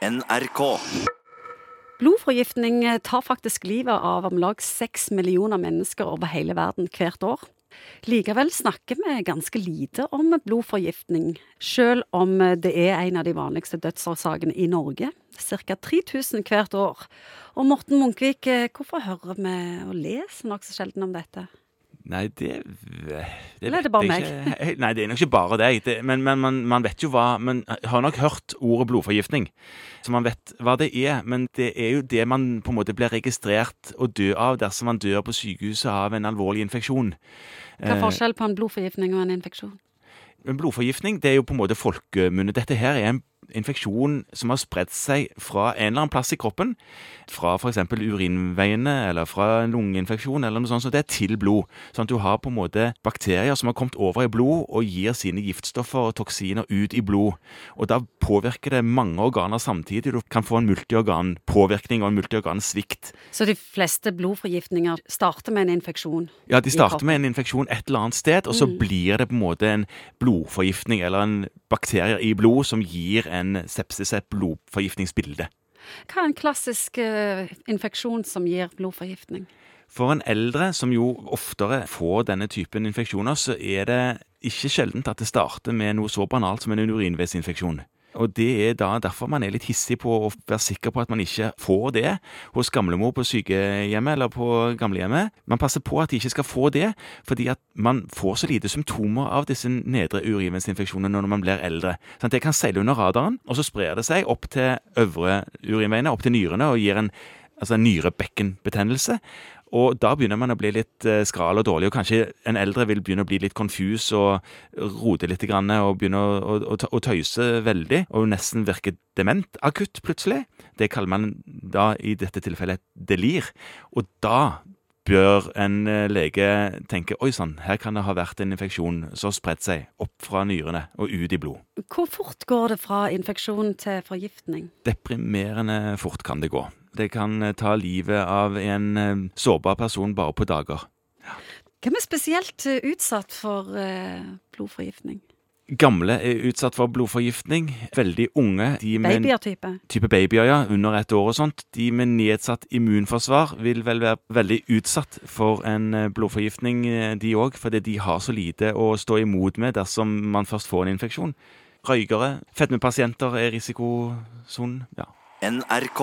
NRK. Blodforgiftning tar faktisk livet av om lag seks millioner mennesker over hele verden hvert år. Likevel snakker vi ganske lite om blodforgiftning, selv om det er en av de vanligste dødsårsakene i Norge. Ca. 3000 hvert år. Og Morten Munkvik, hvorfor hører vi og leser nokså sjelden om dette? Nei, det, det det vet jeg ikke. Nei, det er nok ikke bare deg. Det, men, men man, man vet jo hva Man har nok hørt ordet blodforgiftning, så man vet hva det er. Men det er jo det man på en måte blir registrert å dø av dersom man dør på sykehuset av en alvorlig infeksjon. Hva er forskjellen forskjell på en blodforgiftning og en infeksjon? En blodforgiftning det er jo på en måte folkemunne. Dette her er en infeksjon som har spredt seg fra en eller annen plass i kroppen, fra f.eks. urinveiene eller fra en lungeinfeksjon eller noe sånt, så det er til blod. Sånn at du har på en måte bakterier som har kommet over i blod og gir sine giftstoffer og toksiner ut i blod. Og da påvirker det mange organer samtidig. Du kan få en multiorganpåvirkning og en multiorgansvikt. Så de fleste blodforgiftninger starter med en infeksjon? Ja, de starter med en infeksjon et eller annet sted, og så blir det på en måte en blodforgiftning eller en bakterier i blod som gir en sepsis, et blodforgiftningsbilde. Hva er en klassisk uh, infeksjon som gir blodforgiftning? For en eldre som jo oftere får denne typen infeksjoner, så er det ikke sjeldent at det starter med noe så banalt som en urinveisinfeksjon. Og det er da derfor man er litt hissig på å være sikker på at man ikke får det hos gamlemor på sykehjemmet eller på gamlehjemmet. Man passer på at de ikke skal få det, fordi at man får så lite symptomer av disse nedre urinveisinfeksjonene når man blir eldre. Sånn det kan seile under radaren, og så sprer det seg opp til øvre urinveiene, opp til nyrene, og gir en, altså en nyrebekkenbetennelse. Og da begynner man å bli litt eh, skral og dårlig, og kanskje en eldre vil begynne å bli litt konfus og rote litt grann, og begynne å, å, å, tøyse veldig, og nesten virke dement akutt plutselig. Det kaller man da i dette tilfellet et delir. Og da bør en eh, lege tenke oi sann, her kan det ha vært en infeksjon som har spredt seg opp fra nyrene og ut i blod. Hvor fort går det fra infeksjon til forgiftning? Deprimerende fort kan det gå. Det kan eh, ta livet av en eh, sårbar person bare på dager. Hvem er spesielt eh, utsatt for blodforgiftning? Gamle er utsatt for blodforgiftning. Veldig unge, de med Babyer type? type babyer, ja, under ett år og sånt. De med nedsatt immunforsvar vil vel være veldig utsatt for en blodforgiftning, de òg, fordi de har så lite å stå imot med dersom man først får en infeksjon. Røykere, fedmepasienter er risikosonen. Ja. NRK.